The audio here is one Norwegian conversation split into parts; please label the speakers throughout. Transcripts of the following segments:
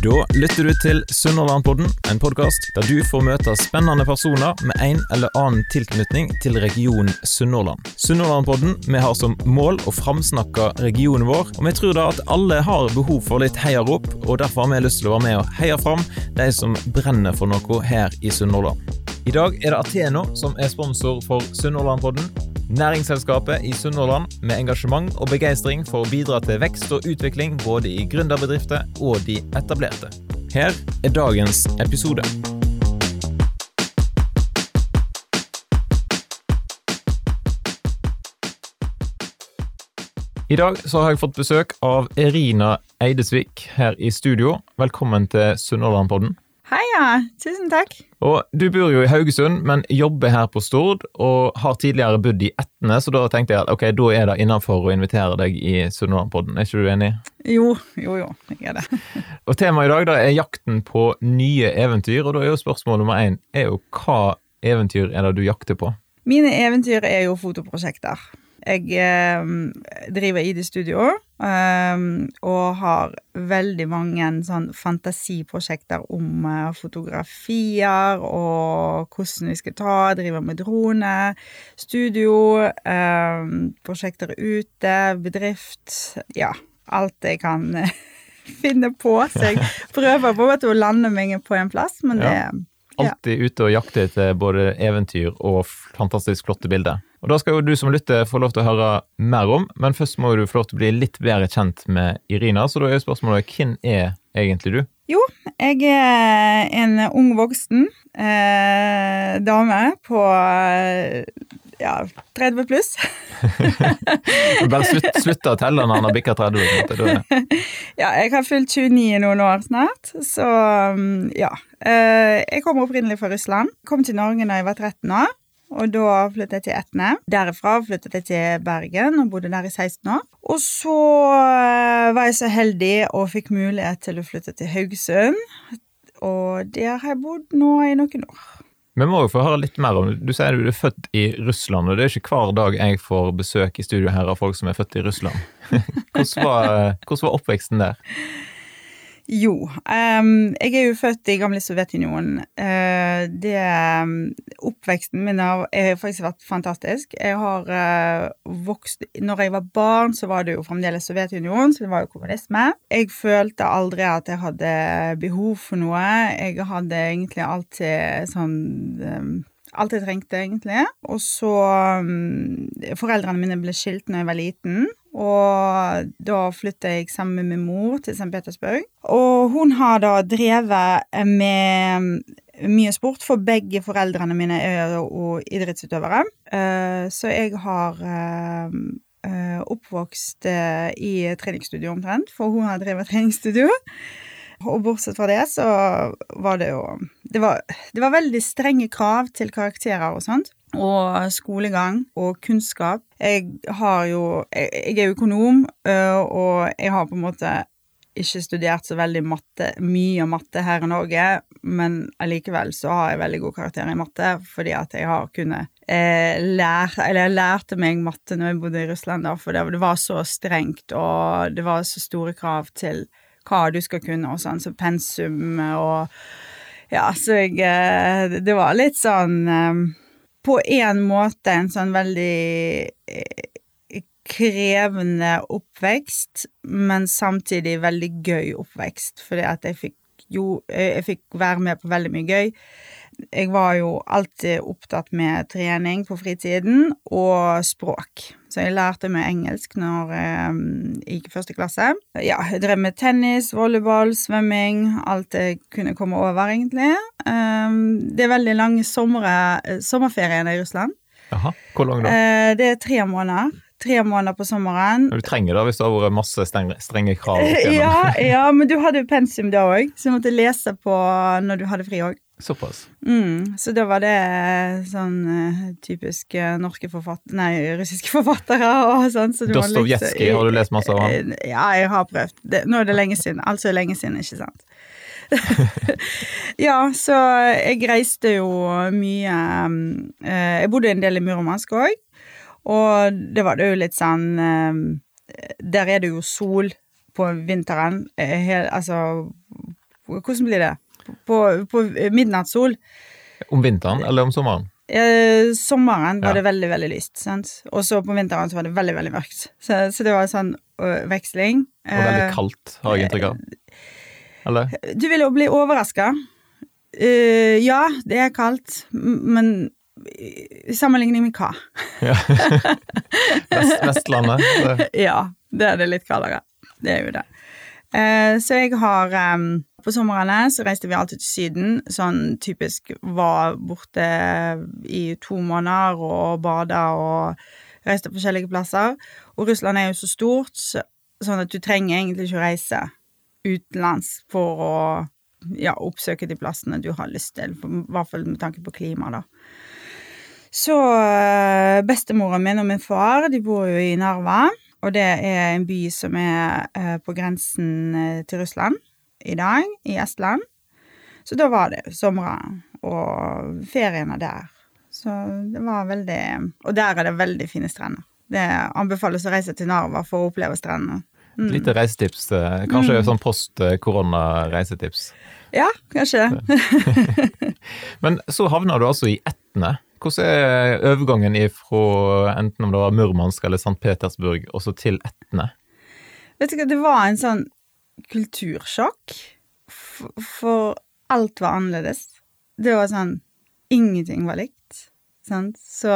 Speaker 1: Da lytter du til Sunnhordlandpodden, en podkast der du får møte spennende personer med en eller annen tilknytning til regionen Sunnhordland. Sunnhordlandpodden vi har som mål å framsnakke regionen vår, og vi tror da at alle har behov for litt heiarop, og derfor har vi lyst til å være med og heie fram de som brenner for noe her i Sunnhordland. I dag er det Ateno som er sponsor for Sunnhordlandpodden. Næringsselskapet i Sunnhordland med engasjement og begeistring for å bidra til vekst og utvikling både i gründerbedrifter og de etablerte. Her er dagens episode. I dag så har jeg fått besøk av Erina Eidesvik her i studio. Velkommen til Sunnhordlandpodden.
Speaker 2: Heia, tusen takk.
Speaker 1: Og Du bor jo i Haugesund, men jobber her på Stord, og har tidligere bodd i Etne, så da tenkte jeg at ok, da er det innafor å invitere deg i Sunnmørpodden, Er ikke du enig?
Speaker 2: Jo, jo, jo, jeg er det.
Speaker 1: Og Temaet i dag da er jakten på nye eventyr, og da er jo spørsmål nummer én er jo hva eventyr er det du jakter på?
Speaker 2: Mine eventyr er jo fotoprosjekter. Jeg eh, driver ID-studio eh, og har veldig mange sånn fantasiprosjekter om eh, fotografier og hvordan vi skal ta, driver med drone, studio, eh, prosjekter ute, bedrift Ja, alt jeg kan finne på. Så jeg prøver på å lande meg på en plass, men det
Speaker 1: Ja. Alltid ute og jakte etter både eventyr og fantastisk flotte bilder. Og Da skal jo du som lytter få lov til å høre mer om, men først må du få lov til å bli litt bedre kjent med Irina. Så da er jo spørsmålet hvem er egentlig du?
Speaker 2: Jo, jeg er en ung voksen eh, dame på eh, ja, 30 pluss.
Speaker 1: Bare slutt, slutt å telle når han har bikka 30. på en måte. Da er-
Speaker 2: ja, jeg har fylt 29 i noen år snart, så mm, ja. Eh, jeg kommer opprinnelig fra Russland. Kom til Norge da jeg var 13 år. Og da flyttet jeg til Etne. Derifra flyttet jeg til Bergen og bodde der i 16 år. Og så eh, var jeg så heldig og fikk mulighet til å flytte til Haugesund. Og der har jeg bodd nå i noen år.
Speaker 1: Vi må jo få høre litt mer om det. Du sier du er født i Russland, og det er ikke hver dag jeg får besøk i studio her av folk som er født i Russland. Hvordan var, hvordan var oppveksten der?
Speaker 2: Jo, Um, jeg er jo født i gamle Sovjetunionen. Uh, det um, Oppveksten min har, faktisk vært fantastisk. Jeg har uh, vokst Når jeg var barn, så var det jo fremdeles Sovjetunionen, så det var jo kommunisme. Jeg følte aldri at jeg hadde behov for noe. Jeg hadde egentlig alltid sånn um, Alt jeg trengte, egentlig. Og så Foreldrene mine ble skilt når jeg var liten. Og da flytta jeg sammen med min mor til St. Petersburg. Og hun har da drevet med mye sport, for begge foreldrene mine er jo idrettsutøvere. Eh, Så jeg har eh, eh, oppvokst eh, i treningsstudio omtrent, for hun har drevet treningsstudio. Og bortsett fra det, så var det jo det var, det var veldig strenge krav til karakterer og sånt. Og skolegang og kunnskap. Jeg har jo Jeg, er økonom, øh, og jeg har på en måte ikke studert så veldig matte, mye matte her i Norge, men allikevel så har jeg veldig god karakter i matte, fordi at jeg har kunnet eh, lære Eller jeg lærte meg matte når jeg bodde i Russland, da, for det, var så strengt, og det var så store krav til hva du skal kunne, og sånn, så pensum og Ja, så jeg eh, Det var litt sånn På en måte en sånn veldig eh, krevende oppvekst, men samtidig veldig gøy oppvekst, fordi at jeg fikk jo Jeg fikk være med på veldig mye gøy. Jeg var jo alltid opptatt med trening på fritiden og språk. Så jeg lærte meg engelsk når jeg gikk i første klasse. Ja, jeg drev med tennis, volleyball, svømming, alt jeg kunne komme over, egentlig. Det er veldig lange somre, sommerferier i Russland.
Speaker 1: Jaha, Hvor lang da?
Speaker 2: Eh, Det er tre måneder. Tre måneder på sommeren.
Speaker 1: Du trenger det hvis det har vært masse strenge, strenge krav.
Speaker 2: Ja, ja, men du hadde jo pensum da òg, så du måtte lese på når du hadde fri òg.
Speaker 1: Såpass.
Speaker 2: Mm, så da var det sånn eh, typisk eh, norske forfatter... Nei, russiske forfattere og sånn. Så
Speaker 1: Dostojevskij, har du lest masse av han?
Speaker 2: Eh, Ja, jeg har prøvd. Det, nå er det lenge siden. Altså lenge siden, ikke sant. ja, så jeg reiste jo mye eh, Jeg bodde en del i Murmansk òg, og det var det jo litt sånn eh, Der er det jo sol på vinteren. Helt, altså Hvordan blir det? På, på midnattssol.
Speaker 1: Om vinteren eller om sommeren?
Speaker 2: Eh, sommeren var
Speaker 1: Ja.
Speaker 2: det veldig, veldig lyst, sant. Og så på vinteren så var det veldig, veldig mørkt. Så, så det var en sånn ø, veksling.
Speaker 1: Og veldig
Speaker 2: Eh,
Speaker 1: kaldt, har jeg inntrykk av. Eller?
Speaker 2: Du vil jo bli overraska. ja, det er kaldt, men i sammenligning med hva?
Speaker 1: Ja. Vest, Vestlandet? Det-
Speaker 2: ja, det er det litt kaldere. Det er jo det. Eh, så jeg har em, På somrene så reiste vi alltid til Syden. Sånn typisk var borte i to måneder og bada og reiste forskjellige plasser. Og Russland er jo så stort, så, sånn at du trenger egentlig ikke å reise utenlands for å ja, oppsøke de plassene du har lyst til, i hvert fall med tanke på klima, da. Så øh, bestemoren min og min far, de bor jo i Narva, og det er en by som er øh, på grensen øh, til Russland i dag, i Estland. Så da var det somrene og feriene der. Så det var veldig Og der er det veldig fine strender. Det anbefales å reise til Narva for å oppleve strendene. Mm.
Speaker 1: Lite reisetips. Kanskje mm. sånn post eh, korona-reisetips.
Speaker 2: Ja, kanskje.
Speaker 1: Men så havna du altså i Etne. Hvordan er overgangen fra enten om det var Murmansk eller St. Petersburg, og så til Etne?
Speaker 2: Vet du hva, det var en sånn kultursjokk. For, alt var annerledes. Det var sånn Ingenting var likt. Sant? Så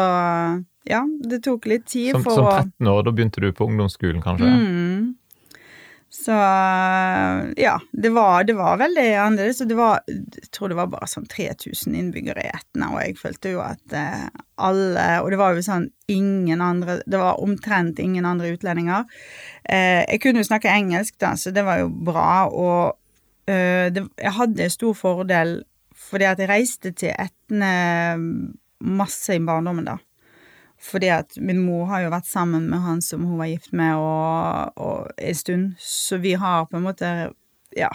Speaker 2: ja, det tok litt tid
Speaker 1: Som,
Speaker 2: for
Speaker 1: som 13 år, da begynte du på ungdomsskolen, kanskje?
Speaker 2: Mm. Så ja, det var, det var veldig annerledes. Og det var Jeg tror det var bare sånn 3000 innbyggere i Etna, og jeg følte jo at eh, alle Og det var jo sånn ingen andre Det var omtrent ingen andre utlendinger. Eh, jeg kunne jo snakke engelsk, da, så det var jo bra. Og eh, det, jeg hadde stor fordel fordi at jeg reiste til Etne masse i barndommen, da. Fordi at min mor har jo vært sammen med han som hun var gift med, og, og en stund. Så vi har på en måte, ja,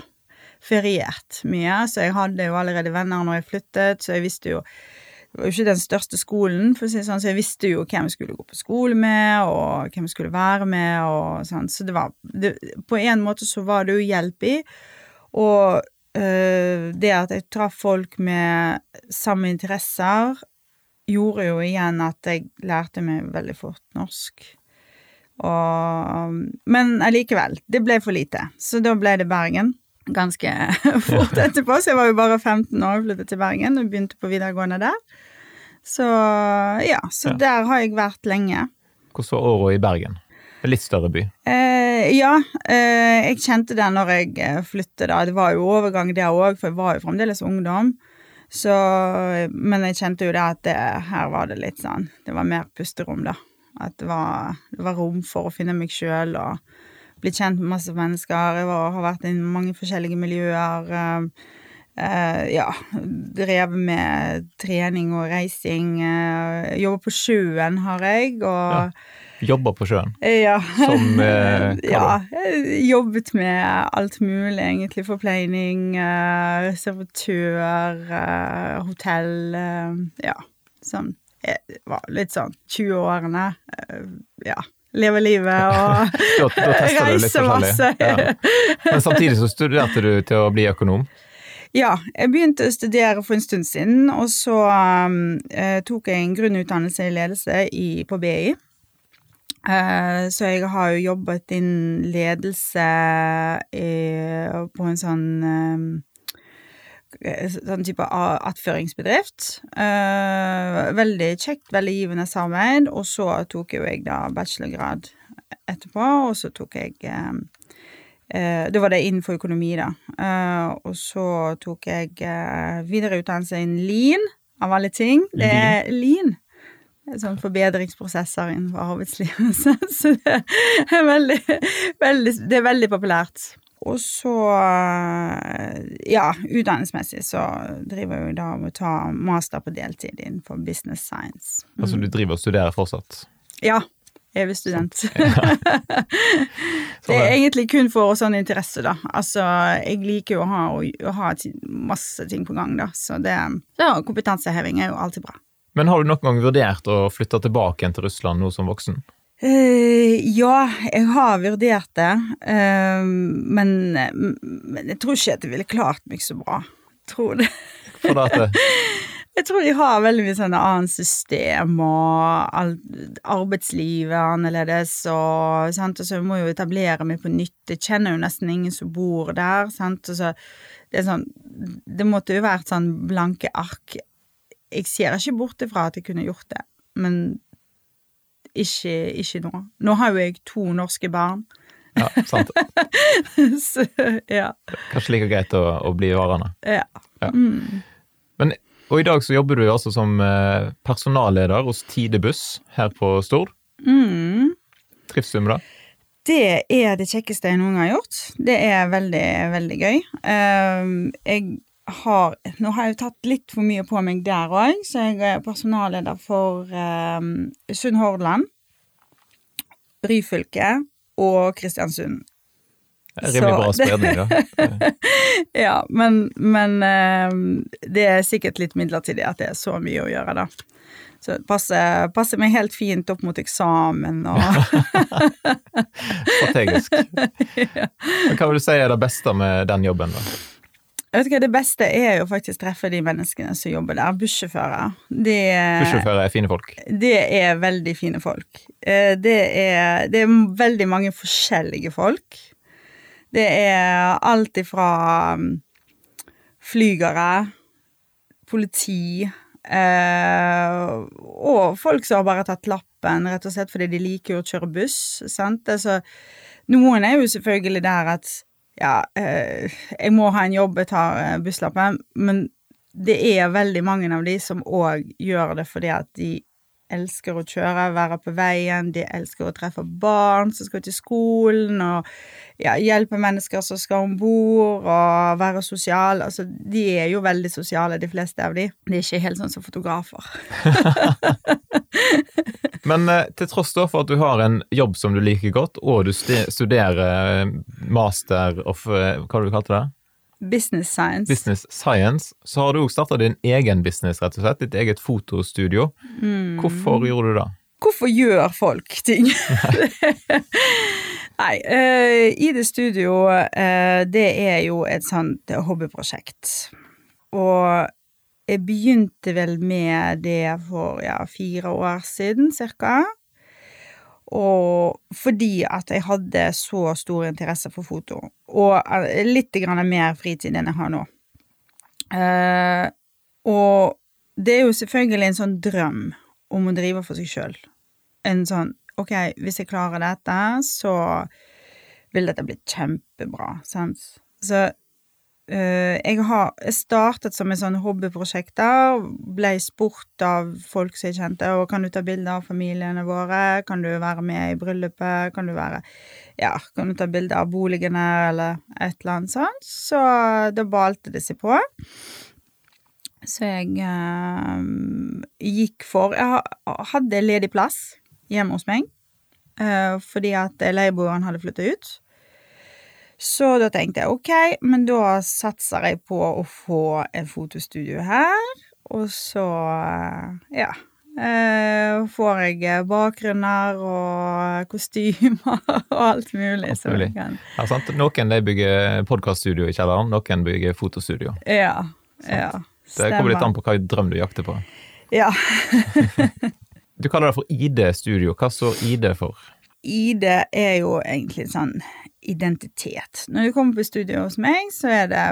Speaker 2: feriert mye. Så jeg hadde jo allerede venner når jeg flyttet, så jeg visste jo Det var jo ikke den største skolen, for å si sånn, så jeg visste jo hvem jeg skulle gå på skole med, og hvem jeg skulle være med, og sånn. Så det var det, På en måte så var det jo hjelp i. Og øh, det at jeg traff folk med samme interesser, gjorde jo igjen at jeg lærte meg veldig fort norsk. Og, men allikevel, det ble for lite, så da ble det Bergen. Ganske fort etterpå, så jeg var jo bare 15 år og flyttet til Bergen og begynte på videregående der. Så ja, så
Speaker 1: Ja.
Speaker 2: der har jeg vært lenge.
Speaker 1: Hvordan var åra i Bergen? En litt større by.
Speaker 2: Eh, ja, eh, jeg kjente det når jeg eh, flyttet da. Det var jo overgang der òg, for jeg var jo fremdeles ungdom. Så, men jeg kjente jo det at det, her var det litt sånn Det var mer pusterom, da. At det var, det var rom for å finne meg sjøl og bli kjent med masse mennesker. Jeg var, har vært i mange forskjellige miljøer. Uh, Uh, ja, drev med trening og reising. Uh, jobber på sjøen har jeg, og
Speaker 1: Jobba på sjøen.
Speaker 2: ja.
Speaker 1: Som, eh,
Speaker 2: ja, jobbet med alt mulig, egentlig. Forpleining, eh, servitør, eh, hotell eh, Ja, sånn. Jeg var litt sånn 20-årene. eh, ja. Leve livet og
Speaker 1: Da,
Speaker 2: reise masse.
Speaker 1: Ja. Men samtidig så studerte du til å bli økonom.
Speaker 2: Ja, jeg begynte å studere for en stund siden, og så um, tok jeg en grunnutdannelse i ledelse i, på BI. Eh, så jeg har jo jobbet innen ledelse i, på en sånn um, Sånn type attføringsbedrift. Eh, veldig kjekt, veldig givende samarbeid. Og så tok jo jeg da bachelorgrad etterpå, og så tok jeg Eh, Da var det innenfor økonomi, da. Eh, og så tok jeg eh, videreutdannelse innen lean, av alle ting. Det er lean. Sånn forbedringsprosesser innenfor arbeidslivet. Så, så det er veldig, veldig Det er veldig populært. Og så, eh, ja, utdanningsmessig så driver jeg jo da med å ta master på deltid innenfor business science.
Speaker 1: Altså du driver og studerer fortsatt.
Speaker 2: Ja. Evig student. det er egentlig kun for sånn interesse, da. Altså, jeg liker jo å ha, å ha masse ting på gang, da. Så det ja, kompetanseheving er jo alltid bra.
Speaker 1: Men har du noen gang vurdert å flytte tilbake igjen til Russland nå som voksen?
Speaker 2: Uh, ja, jeg har vurdert det, Uh, men, men jeg tror ikke at jeg ville klart meg så bra. Tror det.
Speaker 1: For det,
Speaker 2: Jeg tror de har veldig mye sånn annet system, og arbeidslivet er annerledes, og, sant? og så må jeg jo etablere meg på nytt. Jeg kjenner jo nesten ingen som bor der, sant, og så det sånn Det måtte jo vært sånn blanke ark. Jeg ser ikke bort ifra at jeg kunne gjort det, men ikke, ikke nå. Nå har jo jeg to norske barn,
Speaker 1: ja, sant.
Speaker 2: så ja.
Speaker 1: Kanskje like greit å, å bli varende.
Speaker 2: ja.
Speaker 1: Ja.
Speaker 2: Mm.
Speaker 1: Men, og i dag så jobber du altså som eh, personalleder hos Tidebuss her på Stord.
Speaker 2: Mm.
Speaker 1: Trives du med det?
Speaker 2: Det er det kjekkeste jeg noen gang har gjort. Det er veldig, veldig gøy. Ehm, jeg har Nå har jeg jo tatt litt for mye på meg der òg, så jeg er personalleder for um, Sunnhordland, Ryfylke og Kristiansund.
Speaker 1: Rimelig bra spredning, da.
Speaker 2: Ja, men, men eh, det er sikkert litt midlertidig at det er så mye å gjøre, da. Så det passer, passer meg helt fint opp mot eksamen og
Speaker 1: Strategisk. Men hva vil du si er det beste med den jobben, da?
Speaker 2: Jeg vet ikke, Det beste er jo faktisk treffe de menneskene som jobber der. Bussjåfører. Det,
Speaker 1: Bussjåfører er fine folk.
Speaker 2: det er veldig fine folk. Eh, Det er, det er veldig mange forskjellige folk. Det er alt ifra mm, flygere, politi eh, og folk som har bare tatt lappen rett og slett fordi de liker å kjøre buss. Sant? Altså, noen er jo selvfølgelig der at ja, eh, jeg må ha en jobb, jeg tar eh, busslappen, men det er veldig mange av de som òg gjør det fordi at de elsker å kjøre, være på veien, de elsker å treffe barn som skal til skolen, og ja, hjelpe mennesker som skal om bord, og være sosial. Altså, de er jo veldig sosiale, de fleste av de. De er ikke helt sånn som fotografer.
Speaker 1: Men eh, til tross for at du har en jobb som du liker godt, og du studerer eh, master of eh, Hva det du kalte det?
Speaker 2: Business science.
Speaker 1: Business Science, så har du òg starta din egen business, rett og slett. Ditt eget fotostudio.
Speaker 2: Mm.
Speaker 1: Hvorfor gjorde du det?
Speaker 2: Hvorfor gjør folk ting? Nei, eh, ID Studio, uh, det er jo et sånt hobbyprosjekt. Og jeg begynte vel med det for ja, fire år siden, cirka. Og fordi at jeg hadde så stor interesse for foto, og eh, litt mer fritid enn jeg har nå. Eh, og det er jo selvfølgelig en sånn drøm om å drive for seg sjøl. En sånn Ok, hvis jeg klarer dette, så vil dette bli kjempebra, sant? Så jeg har startet som et sånn hobbyprosjekt der, ble spurt av folk som jeg kjente, og kan du ta bilder av familiene våre, kan du være med i bryllupet, kan du være Ja, kan du ta bilder av boligene, eller et eller annet sånt, så da balte det seg på. Så jeg eh, gikk for Jeg hadde ledig plass hjemme hos meg, eh, fordi at leieboeren hadde flytta ut. Så da tenkte jeg ok, men da satser jeg på å få en fotostudio her, og så, eh, ja eh, Får jeg bakgrunner og kostymer og alt mulig.
Speaker 1: Alt mulig. Ja, sant? Noen de bygger podkaststudio i kjelleren, noen bygger fotostudio.
Speaker 2: Ja. ja
Speaker 1: Det kommer litt an på hva drøm du jakter på.
Speaker 2: Ja.
Speaker 1: Du kaller det for ID Studio. Hva står ID for?
Speaker 2: ID er jo egentlig sånn identitet. Når du kommer på studio hos meg, så er det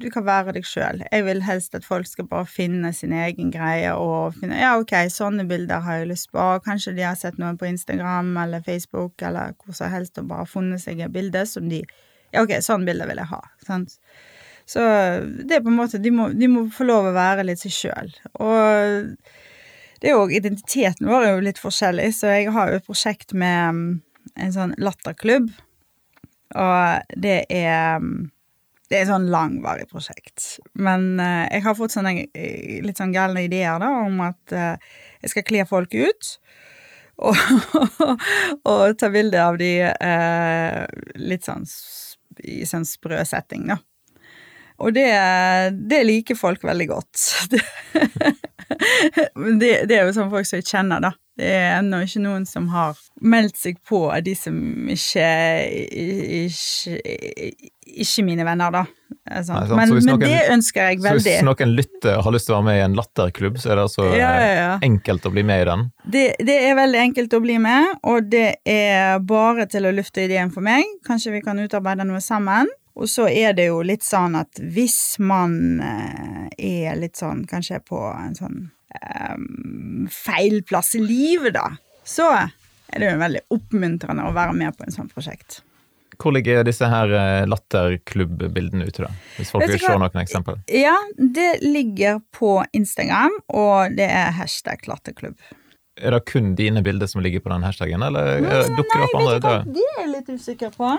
Speaker 2: Du kan være deg sjøl. Jeg vil helst at folk skal bare finne sin egen greie og finne Ja, ok, sånne bilder har jeg lyst på. Kanskje de har sett noe på Instagram eller Facebook eller hvor som helst og bare funnet seg et bilde som de Ja, ok, sånn bilde vil jeg ha. Sant? Så det er på en måte De må, de må få lov å være litt seg sjøl. Og det er jo identiteten vår er jo litt forskjellig, så jeg har jo et prosjekt med en sånn latterklubb. Og det er Det er et sånn langvarig prosjekt. Men eh, jeg har fått sånne eh, litt sånn galne ideer da, om at eh, jeg skal kle folk ut. Og, og ta bilde av de eh, litt sånn i sånn sprø setting, da. Og det, det liker folk veldig godt. Det, det er jo sånn folk som jeg kjenner, da. Det er ennå ikke noen som har meldt seg på, av de som ikke Ikke, ikke mine venner, da.
Speaker 1: Nei,
Speaker 2: Sant? Men, men
Speaker 1: noen-
Speaker 2: det ønsker jeg veldig.
Speaker 1: Så hvis noen lytter har lyst til å være med i en latterklubb, så er det altså
Speaker 2: Ja, ja,
Speaker 1: eh,
Speaker 2: ja.
Speaker 1: enkelt å bli med i den.
Speaker 2: Det, det er veldig enkelt å bli med, og det er bare til å lufte ideen for meg. Kanskje vi kan utarbeide noe sammen. Og så er det jo litt sånn at hvis man eh, er litt sånn kanskje på en sånn eh, feil plass i livet, da, så er det jo veldig oppmuntrende å være med på en sånn prosjekt.
Speaker 1: Hvor ligger disse her eh, latterklubbbildene ute, da? Hvis folk vil se noen eksempel.
Speaker 2: Ja, det ligger på Instagram, og det er hashtag latterklubb.
Speaker 1: Er det kun dine bilder som ligger på den hashtagen, eller eh, dukker det opp andre? Nei,
Speaker 2: Det er jeg litt usikker på.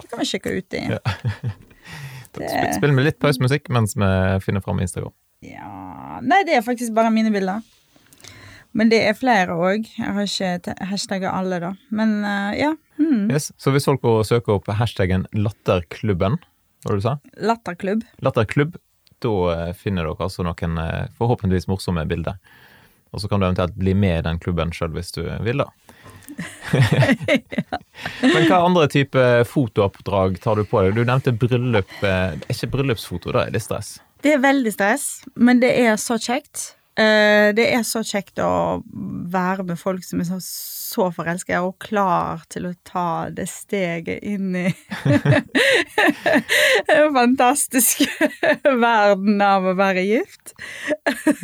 Speaker 2: Det kan vi sjekke ut i.
Speaker 1: Ja. Spiller Spill med litt pausemusikk mens vi finner fram Instagram.
Speaker 2: Ja Nei, det er faktisk bare mine bilder. Men det er flere òg. Jeg har ikke hashtagga alle, da. Men uh, ja. Mm.
Speaker 1: Yes. Så hvis folk søker opp hashtaggen latterklubben, hva var det du sa?
Speaker 2: Latterklubb.
Speaker 1: Latterklubb, da eh, finner dere altså noen eh, forhåpentligvis morsomme bilder. Og så kan du eventuelt bli med i den klubben sjøl hvis du vil, da. Men hva andre type fotooppdrag tar du på deg? Du nevnte bryllup. Er ikke bryllupsfoto, da er det stress.
Speaker 2: Det er veldig stress, men det er så kjekt. Eh, det er så kjekt å være med folk som er så, så forelska og klar til å ta det steget inn i den fantastiske verden av å være gift.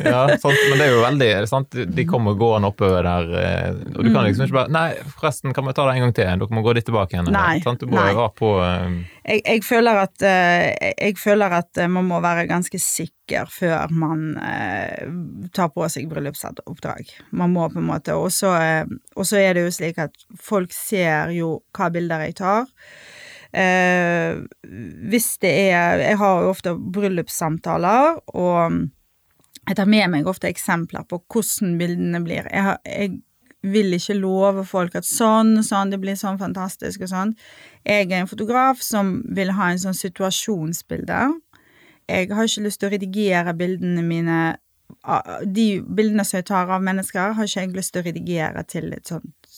Speaker 1: Ja, sant? Men det er jo veldig sant? De kommer gående oppover der, eh, og du kan liksom ikke bare Nei, forresten, kan vi ta det en gang til? Dere må gå litt tilbake igjen.
Speaker 2: Nei,
Speaker 1: sant? Du må
Speaker 2: nei.
Speaker 1: på eh,
Speaker 2: jeg, jeg, føler at, jeg føler at man må være ganske sikker før man eh, tar på seg bryllupsoppdrag. Man må på en måte Og så eh, er det jo slik at folk ser jo hva bilder jeg tar. Eh, hvis det er Jeg har jo ofte bryllupssamtaler, og jeg tar med meg ofte eksempler på hvordan bildene blir. Jeg, har, jeg vil ikke love folk at sånn og sånn, det blir sånn fantastisk og sånn. Jeg er en fotograf som vil ha en sånn situasjonsbilde. Jeg har ikke lyst til å redigere bildene mine De bildene som jeg tar av mennesker, har ikke jeg lyst til å redigere til et sånt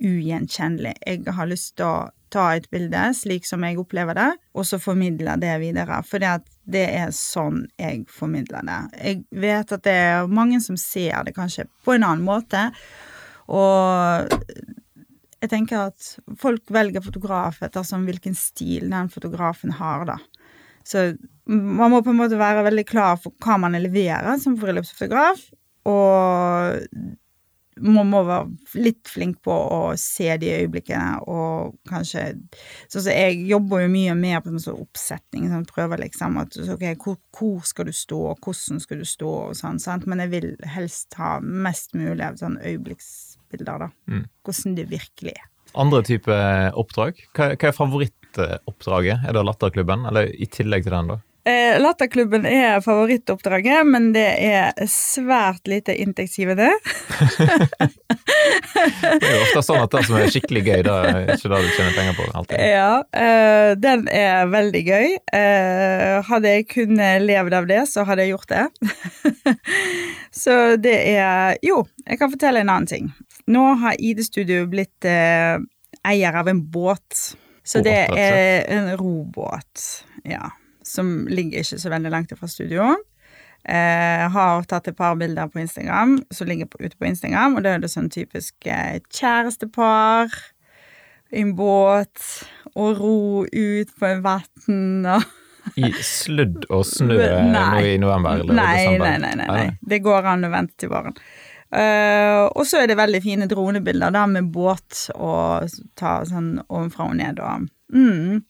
Speaker 2: ugjenkjennelig. Jeg har lyst til å ta et bilde slik som jeg opplever det, og så formidle det videre. For det er sånn jeg formidler det. Jeg vet at det er mange som ser det kanskje på en annen måte, og jeg tenker at folk velger fotograf etter hvilken stil den fotografen har, da. Så man må på en måte være veldig klar for hva man leverer som bryllupsfotograf, og man må være litt flink på å se de øyeblikkene, og kanskje Sånn som jeg jobber jo mye mer på sånn oppsetning, sånn, prøver liksom at ok, hvor, hvor skal du stå, hvordan skal du stå, og sånn, sant, men jeg vil helst ha mest mulig av sånn øyeblikksbilder, da.
Speaker 1: Mm.
Speaker 2: Hvordan det virkelig er.
Speaker 1: andre type oppdrag. Hva, hva er favorittoppdraget? Er det Latterklubben, eller i tillegg til den, da?
Speaker 2: Eh, Latterklubben er favorittoppdraget, men det er svært lite inntektsgivende.
Speaker 1: Det er jo ofte sånn at det som er skikkelig gøy, det er ikke det du tjener penger på. alltid.
Speaker 2: Ja, eh, den er veldig gøy. Eh, hadde jeg kunnet levd av det, så hadde jeg gjort det. så det er Jo, jeg kan fortelle en annen ting. Nå har ID-studio blitt eh, eier av en båt. Så det er en robåt, ja. Som ligger ikke så veldig langt fra studio. Eh, har tatt et par bilder på Instagram som ligger på, ute på Instagram, og da er det sånn typisk eh, kjærestepar i en båt og ro ut på en vann og
Speaker 1: I sludd og snø
Speaker 2: Nei.
Speaker 1: nå i november eller
Speaker 2: nei,
Speaker 1: desember?
Speaker 2: nei, nei, nei, nei. Det går an å vente til våren. Eh, og så er det veldig fine dronebilder da, med båt og ta sånn ovenfra og ned og mm.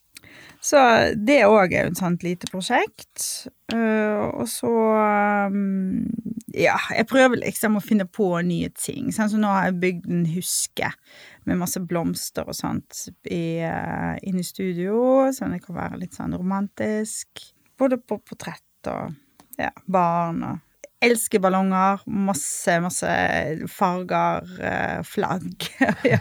Speaker 2: Så det òg er jo et sånt lite prosjekt. Uh, og så um, Ja, jeg prøver liksom å finne på nye ting. Sånn som nå har jeg bygd en huske med masse blomster og sånt eh, inne i studio, sånn det kan være litt sånn romantisk. Både på portrett og ja, barn og Elsker ballonger. Masse, masse farger, eh, flagg. ja.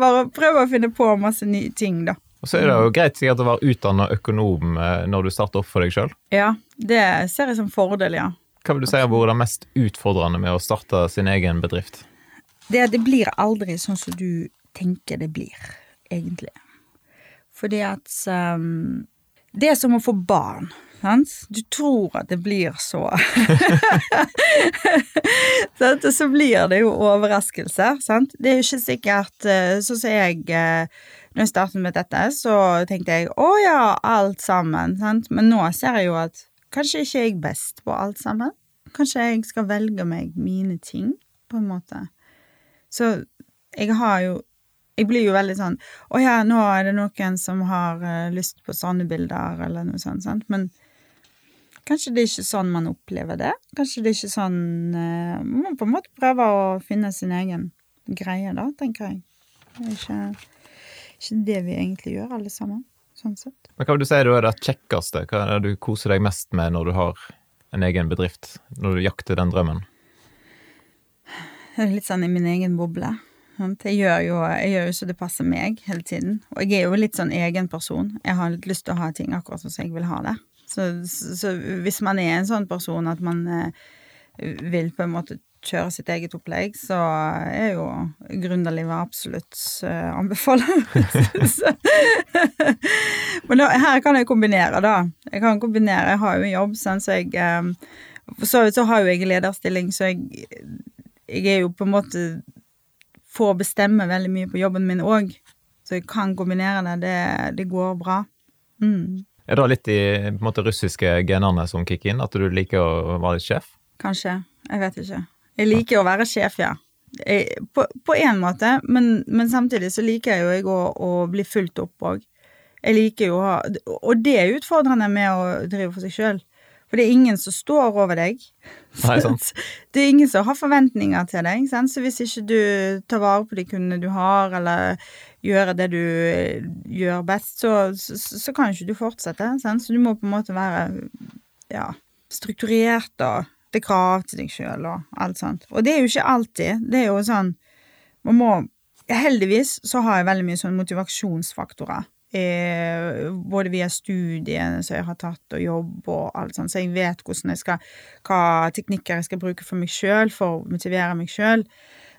Speaker 2: Bare prøv å finne på masse nye ting, da.
Speaker 1: Og så er det jo greit sikkert å være utdanna økonom eh, når du starter opp for deg sjøl.
Speaker 2: Ja, det ser jeg som fordel, ja.
Speaker 1: Hva vil du si har vært det mest utfordrende med å starte sin egen bedrift?
Speaker 2: Det det blir aldri sånn som du tenker det blir, egentlig. Fordi at um, Det er som å få barn. Sant? Du tror at det blir så? Og så blir det jo overraskelser. Sant? Det er jo ikke sikkert Sånn som jeg eh, Når jeg startet med dette, så tenkte jeg å ja, alt sammen. Sant? Men nå ser jeg jo at kanskje ikke jeg er best på alt sammen. Kanskje jeg skal velge meg mine ting, på en måte. Så jeg har jo Jeg blir jo veldig sånn Å ja, nå er det noen som har uh, lyst på sånne bilder, eller noe sånt, sant. Men kanskje det er ikke sånn man opplever det. Kanskje det er ikke sånn uh, Man på en måte prøve å finne sin egen greie, da, tenker jeg. Det er ikke, ikke det vi egentlig gjør, alle sammen. Sånn sett.
Speaker 1: Men hva vil du si er det kjekkeste? Hva er det du koser deg mest med når du har en egen bedrift? Når du jakter den drømmen?
Speaker 2: Det er litt sånn i min egen boble. Jeg gjør jo jeg gjør jo så det passer meg hele tiden. Og jeg er jo litt sånn egen person. Jeg har litt lyst til å ha ting akkurat som jeg vil ha det. Så, så, hvis man er en sånn person at man eh, vil på en måte kjøre sitt eget opplegg, så er jo gründerlivet absolutt uh, anbefaler. Men da, her kan jeg kombinere, da. Jeg kan kombinere, jeg har jo en jobb, så jeg um, For så vidt så har jo jeg lederstilling, så jeg, jeg er jo på en måte Får bestemme veldig mye på jobben min òg. Så jeg kan kombinere det. Det, det går bra. Mm.
Speaker 1: Er det litt i måte, russiske genene som kicker inn? At du liker å være litt sjef?
Speaker 2: Kanskje. Jeg vet ikke. Jeg liker å være sjef, ja. Jeg, på, én måte, men, men, samtidig så liker jeg jo jeg å, å bli fulgt opp òg. Jeg liker jo å ha Og det er utfordrende med å drive for seg sjøl. For det er ingen som står over deg.
Speaker 1: Nei, sant.
Speaker 2: Det er ingen som har forventninger til deg. Sant? Så hvis ikke du tar vare på de kundene du har, eller gjør det du gjør best, så, så, så kan ikke du fortsette. Sant? Så du må på en måte være ja, strukturert og det krav til deg sjøl og alt sånt. Og det er jo ikke alltid. Det er jo sånn Man må Heldigvis så har jeg veldig mye sånn motivasjonsfaktorer Eh, både via studiene som jeg har tatt, og jobb og alt sånt, så jeg vet hvordan jeg skal, hva teknikker jeg skal bruke for meg sjøl, for å motivere meg sjøl.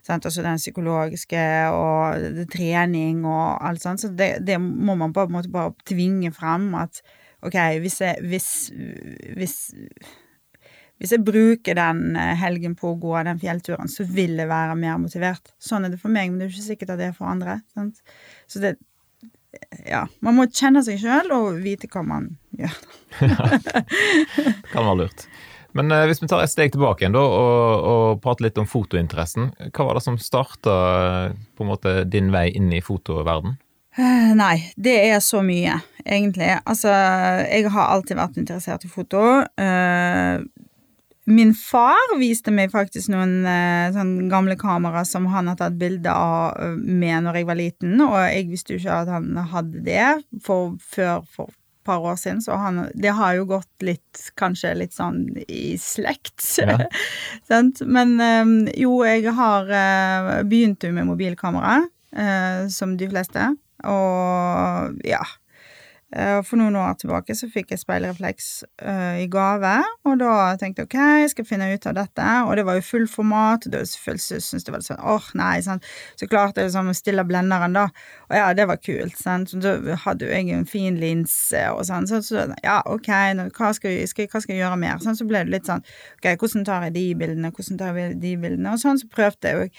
Speaker 2: Altså den psykologiske og det, trening og alt sånt. Så det, det, må man på en måte bare tvinge fram at OK, hvis jeg, hvis, hvis, hvis jeg bruker den eh, helgen på å gå den fjellturen, så vil jeg være mer motivert. Sånn er det for meg, men det er jo ikke sikkert at det er for andre. Sant? Så det, ja, man må kjenne seg sjøl og vite hva man gjør.
Speaker 1: kan være lurt. Men eh, hvis vi tar et steg tilbake igjen da, og, og prater litt om fotointeressen. Hva var det som starta på en måte din vei inn i fotoverden?
Speaker 2: Eh, nei, det er så mye, egentlig. Altså, jeg har alltid vært interessert i foto. Uh, Min far viste meg faktisk noen eh, sånn gamle kamera som han har tatt bilde av eh, med når jeg var liten, og jeg visste jo ikke at han hadde det for, før for et par år siden, så han, det har jo gått litt, kanskje litt sånn i slekt. Ja. Men eh, jo, jeg har eh, begynt med mobilkamera, eh, som de fleste, og ja for noen år tilbake så fikk jeg speilrefleks uh, i gave, og da tenkte jeg ok, jeg skal finne ut av dette, og det var jo full format, og da syntes det var sånn åh, nei, sant, så klarte jeg liksom stille blenderen, da, og ja, det var kult, sant, så da hadde jo jeg en fin linse og sånn, så, så ja, ok, nå, hva, skal jeg, skal, hva skal jeg gjøre mer, sånn, så ble det litt sånn, ok, hvordan tar jeg de bildene, hvordan tar jeg de bildene, og sånn, så prøvde jeg jo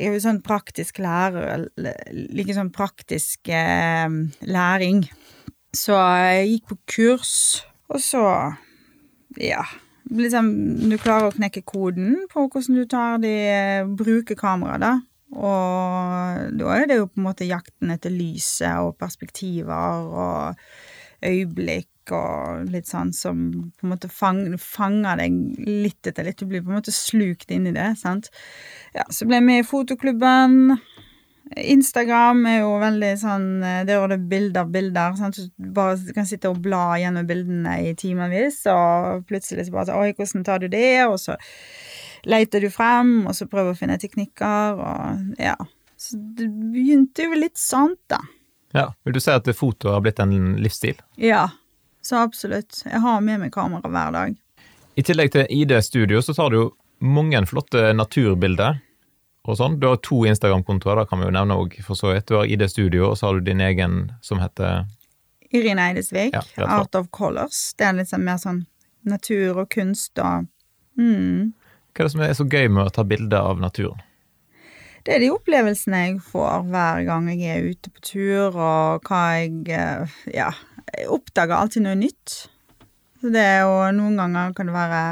Speaker 2: jeg er jo sånn praktisk lærer, like sånn praktisk eh, læring. Så jeg gikk på kurs, og så ja. Liksom, du klarer å knekke koden på hvordan du tar de bruker kamera, da. Og da er det jo på en måte jakten etter lyset og perspektiver og øyeblikk og litt sånn som på en måte fang, fanger deg litt etter litt. Du blir på en måte slukt inn i det, sant. Ja, så ble jeg med i fotoklubben. Instagram er jo veldig sånn Det Der er det bilder, bilder. Sant? Du bare kan sitte og bla gjennom bildene i timevis, og plutselig så bare så, Oi, hvordan tar du det? Og så leter du frem, og så prøver å finne teknikker, og ja. Så det begynte jo litt sånn, da.
Speaker 1: Ja. Vil du si at foto har blitt en livsstil?
Speaker 2: Ja, så absolutt. Jeg har med meg kamera hver dag.
Speaker 1: I tillegg til ID Studio så tar du jo mange flotte naturbilder og sånn. Du har to Instagram-kontoer, da kan vi jo nevne òg, for så vidt. Du har ID Studio, og så har du din egen som heter
Speaker 2: Irine Eidesvik,
Speaker 1: Ja,
Speaker 2: Art of Colors. Det er litt sånn mer sånn natur og kunst og mm.
Speaker 1: Hva er det som er så gøy med å ta bilder av naturen?
Speaker 2: Det er de opplevelsene jeg får hver gang jeg er ute på tur, og hva jeg eh, Ja, jeg oppdager alltid noe nytt. Så det er jo Noen ganger kan det være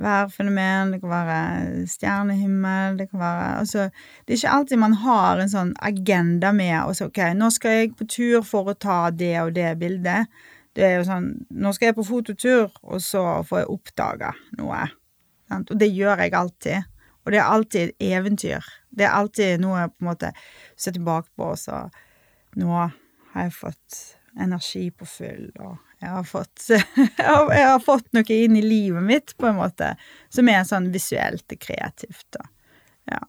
Speaker 2: værfenomen, det kan være stjernehimmel, det kan være Altså, det er ikke alltid man har en sånn agenda med og så, OK, nå skal jeg på tur for å ta det og det bildet. Det er jo sånn Nå skal jeg på fototur, og så får jeg oppdaga noe. Sant? Og det gjør jeg alltid. Og det er alltid et eventyr. Det er alltid noe jeg på en måte ser tilbake på, og så Nå har jeg fått energi på full, og jeg har fått Jeg har, fått noe inn i livet mitt, på en måte, som er sånn visuelt kreativt, da.
Speaker 1: Ja.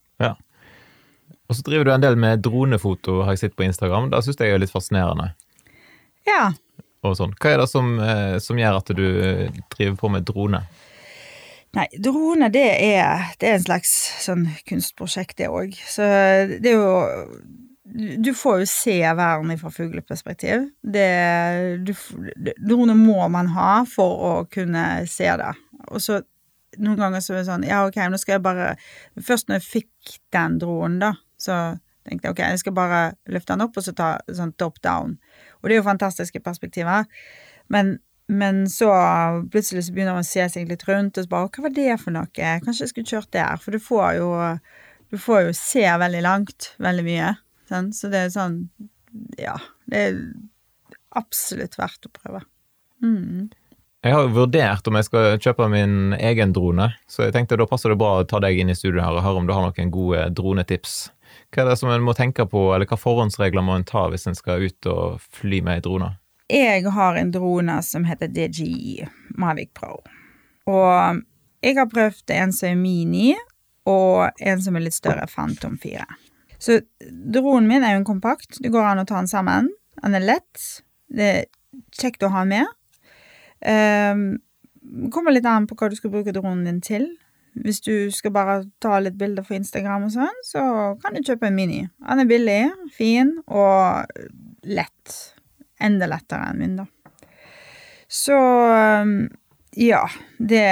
Speaker 1: Og så driver du en del med dronefoto, har jeg sett på Instagram. Det syns jeg er litt fascinerende.
Speaker 2: Ja.
Speaker 1: Og sånn. Hva er det som, eh, som gjør at du eh, driver på med drone?
Speaker 2: Nei, drone, det er, det er en slags sånn kunstprosjekt, det òg. Så det er jo Du får jo se verden fra fugleperspektiv. Det du, Drone må man ha for å kunne se det. Og så noen ganger så er det sånn Ja, ok, nå skal jeg bare Først når jeg fikk den dronen, da, så tenkte jeg ok, jeg skal bare løfte den opp og så ta sånn top down. Og det er jo fantastiske perspektiver. Men men så plutselig så begynner man å se seg litt rundt, og så bare Hva var det for noe? Kanskje jeg skulle kjørt der? For du får jo Du får jo se veldig langt. Veldig mye. Sånn? Så det er sånn Ja. Det er absolutt verdt å prøve. Mm.
Speaker 1: Jeg har vurdert om jeg skal kjøpe min egen drone, så jeg tenkte da passer det bra å ta deg inn i studio her og høre om du har noen gode dronetips. Hva er det som en må tenke på, eller hva forhåndsregler må en ta hvis en skal ut og fly med ei drone?
Speaker 2: Jeg har en drone som heter DJI Mavic Pro. Og jeg har prøvd en som er mini, og en som er litt større, Phantom 4. Så dronen min er jo en kompakt. Det går an å ta den sammen. Den er lett. Det er kjekt å ha med. Um, kommer litt an på hva du skal bruke dronen din til. Hvis du skal bare ta litt bilder for Instagram og sånn, så kan du kjøpe en mini. Den er billig, fin og lett. Enda lettere enn min, da. Så ja, det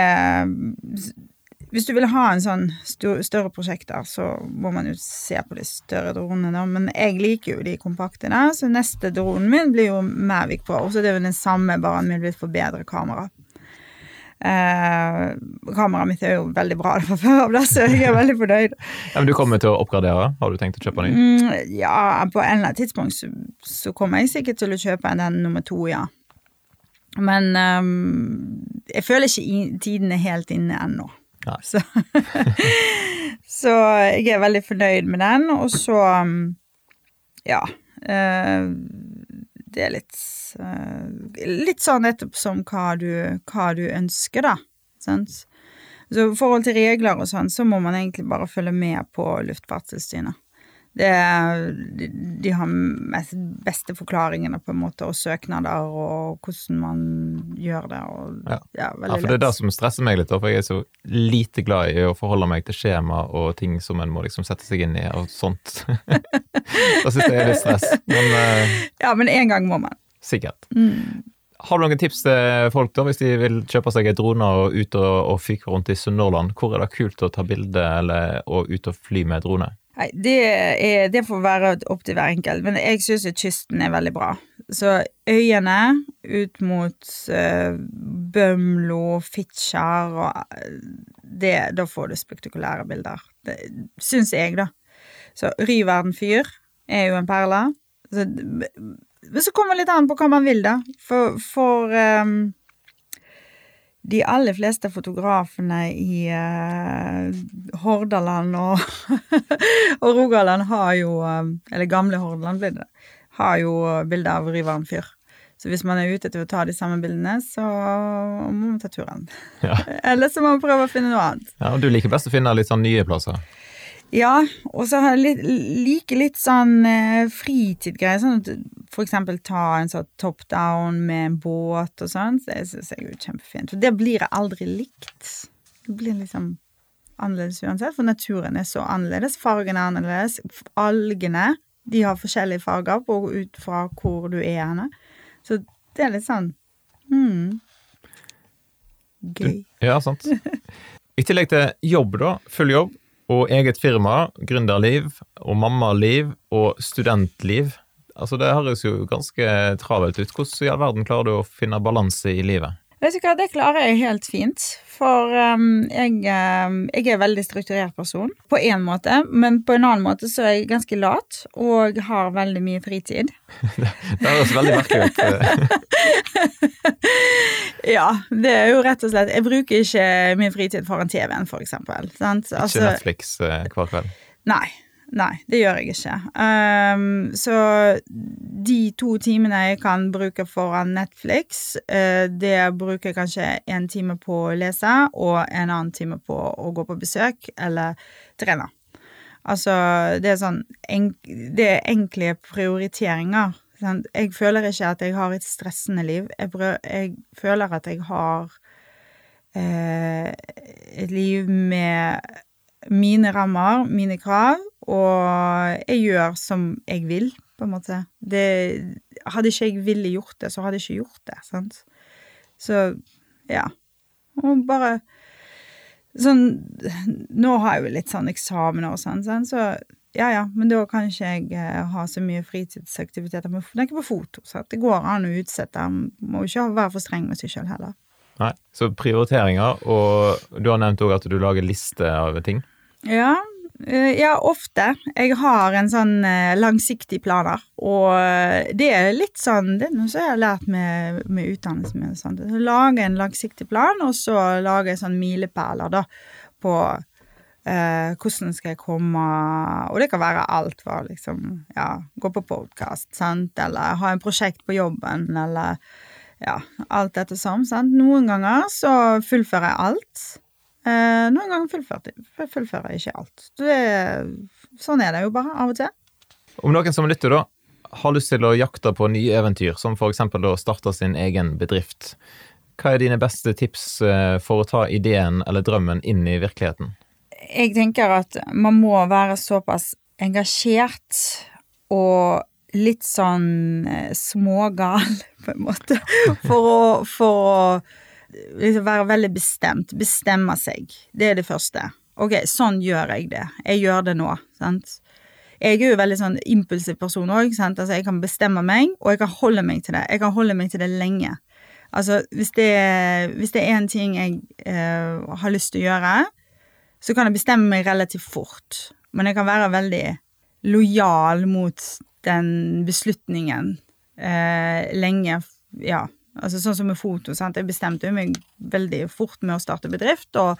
Speaker 2: Hvis du vil ha en sånn større prosjekt der, så må man jo se på de større dronene, da. Men jeg liker jo de kompakte der, så neste dronen min blir jo Mavic Pro. Så det er jo den samme, bare med litt for bedre kamera. Eh, kameraet mitt er jo veldig bra fra før av, så jeg er veldig fornøyd.
Speaker 1: Ja, men Du kommer til å oppgradere? Har du tenkt å kjøpe ny?
Speaker 2: Mm, ja, på en eller annen tidspunkt så, så, kommer jeg sikkert til å kjøpe den nummer to, ja. Men um, jeg føler ikke tiden er helt inne ennå. Så, så jeg er veldig fornøyd med den, og så um, ja. Uh, det er litt uh, Litt sånn nettopp som hva du, hva du ønsker, da. Sant? Så i forhold til regler og sånn, så må man egentlig bare følge med på Luftfartstilsynet. Det, de, de har mest, beste forklaringene på en måte, og søknader og hvordan man gjør det. Og,
Speaker 1: ja.
Speaker 2: Ja,
Speaker 1: ja, for det er det som stresser meg litt, for jeg er så lite glad i å forholde meg til skjema og ting som en må liksom sette seg inn i og sånt. da syns jeg det er litt stress. Men, uh,
Speaker 2: ja, men en gang må man.
Speaker 1: Sikkert.
Speaker 2: Mm.
Speaker 1: Har du noen tips til folk da, hvis de vil kjøpe seg en drone og ut og, og fyke rundt i Sunnhordland? Hvor er det kult å ta bilde eller og ut og fly med drone?
Speaker 2: Nei, det, er, det får være opp til hver enkelt, men jeg syns kysten er veldig bra. Så øyene ut mot uh, Bømlo, Fitjar og det, Da får du spektakulære bilder. Det syns jeg, da. Så Ryverden fyr er jo en perle. Men så kommer det litt an på hva man vil, da. For, for um, de aller fleste fotografene i uh, Hordaland og, og Rogaland har jo um, Eller gamle Hordaland blir det. Har jo bilde av Ryvaren fyr. Så hvis man er ute til å ta de samme bildene, så må man ta turen.
Speaker 1: Ja.
Speaker 2: Eller så må man prøve å finne noe annet.
Speaker 1: Ja, og Du liker best å finne litt sånn nye plasser?
Speaker 2: Ja, og så har jeg like litt sånn eh, fritidgreier. Sånn at for eksempel ta en sånn top down med en båt og sånn. Det syns jeg er jo kjempefint. For det blir jeg aldri likt. Det blir liksom annerledes uansett, for naturen er så annerledes. Fargene er annerledes. Algene de har forskjellige farger på, ut fra hvor du er henne. Så det er litt sånn hmm, Gøy.
Speaker 1: Ja, sant. I tillegg til jobb, da, full jobb, og eget firma, gründerliv og mammaliv og studentliv. Altså, det høres jo ganske travelt ut. Hvordan i all verden klarer du å finne balanse i livet?
Speaker 2: Vet du hva, det klarer jeg helt fint. For um, jeg, um, jeg, er en veldig strukturert person på én måte, men på en annen måte så er jeg ganske lat og har veldig mye fritid.
Speaker 1: det, høres veldig merkelig ut.
Speaker 2: ja, det er jo rett og slett Jeg bruker ikke mye fritid foran TV-en, for eksempel. Sant?
Speaker 1: Altså, ikke Netflix uh, hver kveld?
Speaker 2: Nei. Nei, det gjør jeg ikke. Um, så de to timene jeg kan bruke foran Netflix, uh, det bruker jeg kanskje en time på å lese og en annen time på å gå på besøk eller trene. Altså, det er sånn Det er enkle prioriteringer. Sant? Jeg føler ikke at jeg har et stressende liv. Jeg, jeg føler at jeg har uh, et liv med mine rammer, mine krav, og jeg gjør som jeg vil, på en måte. Det Hadde ikke jeg ville gjort det, så hadde jeg ikke gjort det, sant. Så ja. Og bare sånn Nå har jeg jo litt sånn eksamener og sånn, sånn så ja ja, men da kan ikke jeg eh, ha så mye fritidsaktiviteter. Men tenk på foto, sant. Det går an å utsette. Må jo ikke være for streng med seg sjøl heller.
Speaker 1: Nei, så prioriteringer, og du har nevnt òg at du lager liste av ting.
Speaker 2: Ja, eh, ja, ofte. Jeg har en sånn eh, langsiktig planer, og eh, det er litt sånn Det er noe som jeg har lært med, med utdannelsen min. Sånn. Lage en langsiktig plan, og så lage sånn milepæler, på eh, hvordan skal jeg komme Og det kan være alt fra liksom Ja, gå på podkast, sant, eller ha en prosjekt på jobben, eller ja, alt dette sånn, sant. Noen ganger så fullfører jeg alt. Eh, noen ganger fullfører, fullfører jeg ikke alt. Er, sånn er det jo bare av og til.
Speaker 1: Om noen som lytter, da, har lyst til å jakte på nye eventyr, som eksempel å starte sin egen bedrift, hva er dine beste tips eh, for å ta ideen eller drømmen inn i virkeligheten?
Speaker 2: Jeg tenker at man må være såpass engasjert og litt sånn eh, smågal, på en måte, for å, for å liksom være veldig bestemt. Bestemme seg. Det er det første. Ok, sånn gjør jeg det. Jeg gjør det nå. sant? Jeg er jo veldig sånn impulsiv person òg. Altså, jeg kan bestemme meg, og jeg kan holde meg til det. Jeg kan holde meg til det lenge. Altså, hvis det, hvis det er en ting jeg eh, har lyst til å gjøre, så kan jeg bestemme meg relativt fort. Men jeg kan være veldig lojal mot den beslutningen eh, lenge. Ja, Altså sånn som med foto, sant. Jeg bestemte jo meg veldig fort med å starte bedrift, og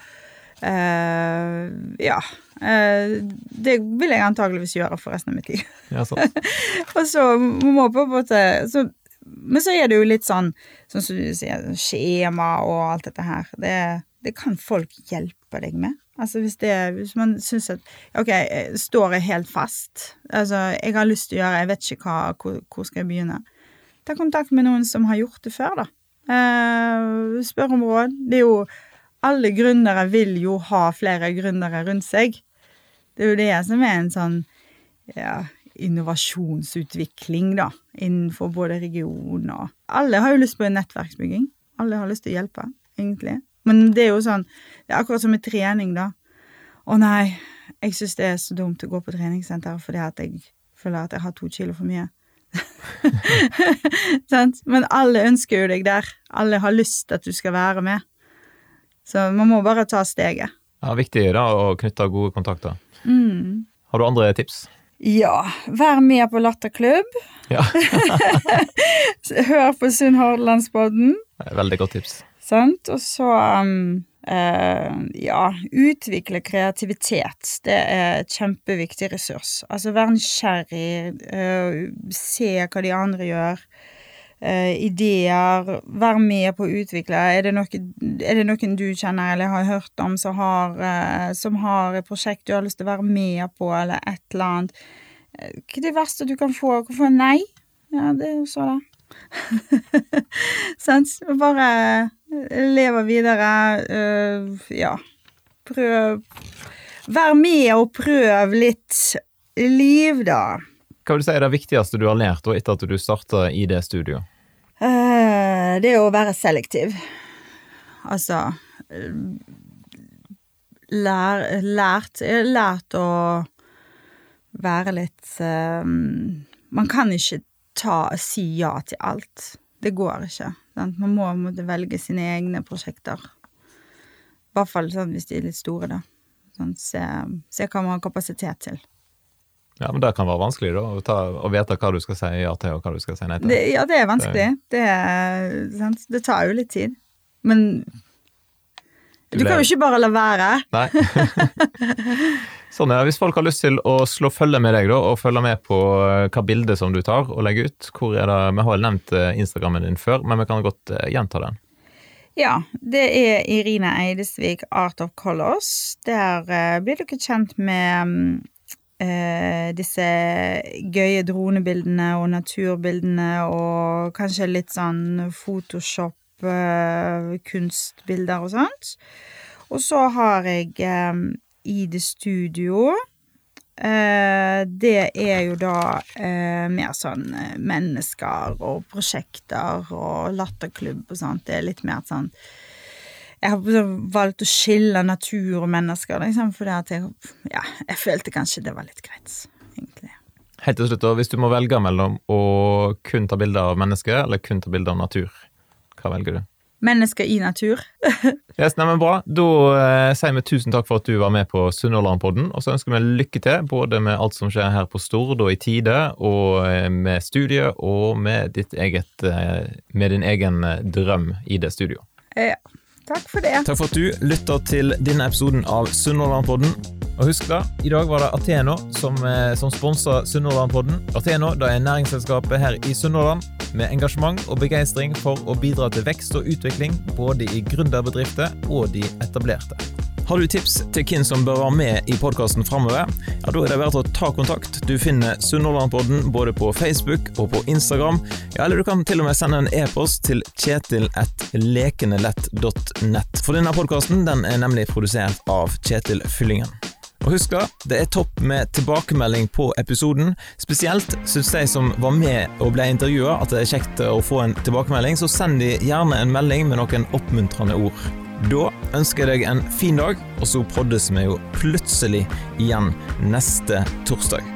Speaker 2: uh, ja. Uh, det vil jeg antageligvis gjøre for resten av mitt liv.
Speaker 1: Ja,
Speaker 2: og så må på en måte så, Men så er det jo litt sånn, sånn som du sier, skjema og alt dette her. Det, det kan folk hjelpe deg med. Altså hvis, det, hvis man syns at Ok, står jeg helt fast? Altså, jeg har lyst til å gjøre Jeg vet ikke hva, hvor, hvor skal jeg begynne? Ta kontakt med noen som har gjort det før, da. Eh, spør om råd. Det er jo Alle gründere vil jo ha flere gründere rundt seg. Det er jo det som er en sånn ja, innovasjonsutvikling, da, innenfor både region og Alle har jo lyst på nettverksbygging. Alle har lyst til å hjelpe, egentlig. Men det er jo sånn Det er akkurat som med trening, da. Å nei, jeg syns det er så dumt å gå på treningssenter fordi at jeg føler at jeg har to kilo for mye. Men alle ønsker jo deg der. Alle har lyst til at du skal være med. Så man må bare ta steget.
Speaker 1: Ja, Viktig da å knytte gode kontakter.
Speaker 2: Mm.
Speaker 1: Har du andre tips?
Speaker 2: Ja, vær med på Latterklubb.
Speaker 1: Ja.
Speaker 2: Hør på Sunn Hordalandspodden.
Speaker 1: Veldig godt tips.
Speaker 2: Sant? Og så um, ja, utvikle kreativitet. Det er et kjempeviktig ressurs. Altså være nysgjerrig, uh, se hva de andre gjør. Uh, ideer. vær med på å utvikle. Er det, noe, er det, noen du kjenner eller har hørt om som har, som har et prosjekt du har lyst til å være med på, eller et eller annet? Hva er det verste du kan få? Få nei? Ja, det er jo så, da. Sant? Bare leve videre. øh, ja. Prøv Vær med og prøv litt liv, da.
Speaker 1: Hva vil du si er det viktigste du har lært etter at du starta i det studioet?
Speaker 2: Eh, det å være selektiv. Altså lær, Lært Jeg har lært å være litt eh, Man kan ikke ta, si ja til alt. Det går ikke. Sant? Man må måtte velge sine egne prosjekter. I hvert fall sånn, hvis de er litt store, da. Sånn, se, se hva man har kapasitet til.
Speaker 1: Ja, men Det kan være vanskelig da, å, ta, å vite hva du skal si ja til, og hva du skal si nei til.
Speaker 2: Det, ja, det er vanskelig. Det, er, sant? det tar jo litt tid. Men
Speaker 1: Du
Speaker 2: kan jo ikke bare la være.
Speaker 1: Nei. sånn ja. Hvis folk har lyst til å slå følge med deg da, og følge med på eh, hva bilde som du tar og legger ut, hvor er det Vi har vel nevnt eh, Instagrammen din før, men vi kan godt eh, gjenta den.
Speaker 2: Ja, det er Irine Eidesvik, Art of Colors. Der blir dere kjent med mm, disse gøye dronebildene og naturbildene og kanskje litt sånn Photoshop, kunstbilder og sånt. Og så har jeg eh, ID studio eh, Det er jo da eh, mer sånn eh, mennesker og prosjekter og latterklubb og sånt. Det er litt mer sånn Jeg har valgt å skille natur og mennesker, liksom, fordi at jeg Ja, jeg følte kanskje det var litt greit, egentlig.
Speaker 1: Helt til slutt, da, hvis du må velge mellom å kun ta bilder av mennesker eller kun ta bilder av natur, hva velger du?
Speaker 2: Mennesker i natur.
Speaker 1: Yes, nei, men Bra. Da eh, sier vi tusen takk for at du var med på Sunnhordlandpodden. Og så ønsker vi lykke til både med alt som skjer her på Stord og i Tide, og eh, med studiet og med, ditt eget, eh, med din egen eh, drøm i det studioet.
Speaker 2: Ja, takk for det.
Speaker 1: Takk for at du lytta til denne episoden av Sunnhordlandpodden. Og husk da, i dag var det Ateno som, eh, som sponsa Sunnhordlandpodden. Ateno det er næringsselskapet her i Sunnhordland med engasjement og begeistring for å bidra til vekst og utvikling både i gründerbedrifter og de etablerte. Har du tips til hvem som bør være med i podkasten framover, ja, da er det verdt å ta kontakt. Du finner Sunnhordlandpodden både på Facebook og på Instagram. Ja, eller du kan til og med sende en e-post til kjetil.lekenelett.nett. For denne podkasten den er nemlig produsert av Kjetil Fyllingen. Og husk da, det er topp med tilbakemelding på episoden. Spesielt syns de som var med og ble intervjua at det er kjekt å få en tilbakemelding, så send de gjerne en melding med noen oppmuntrende ord. Da ønsker jeg deg en fin dag, og så poddes vi jo plutselig igjen neste torsdag.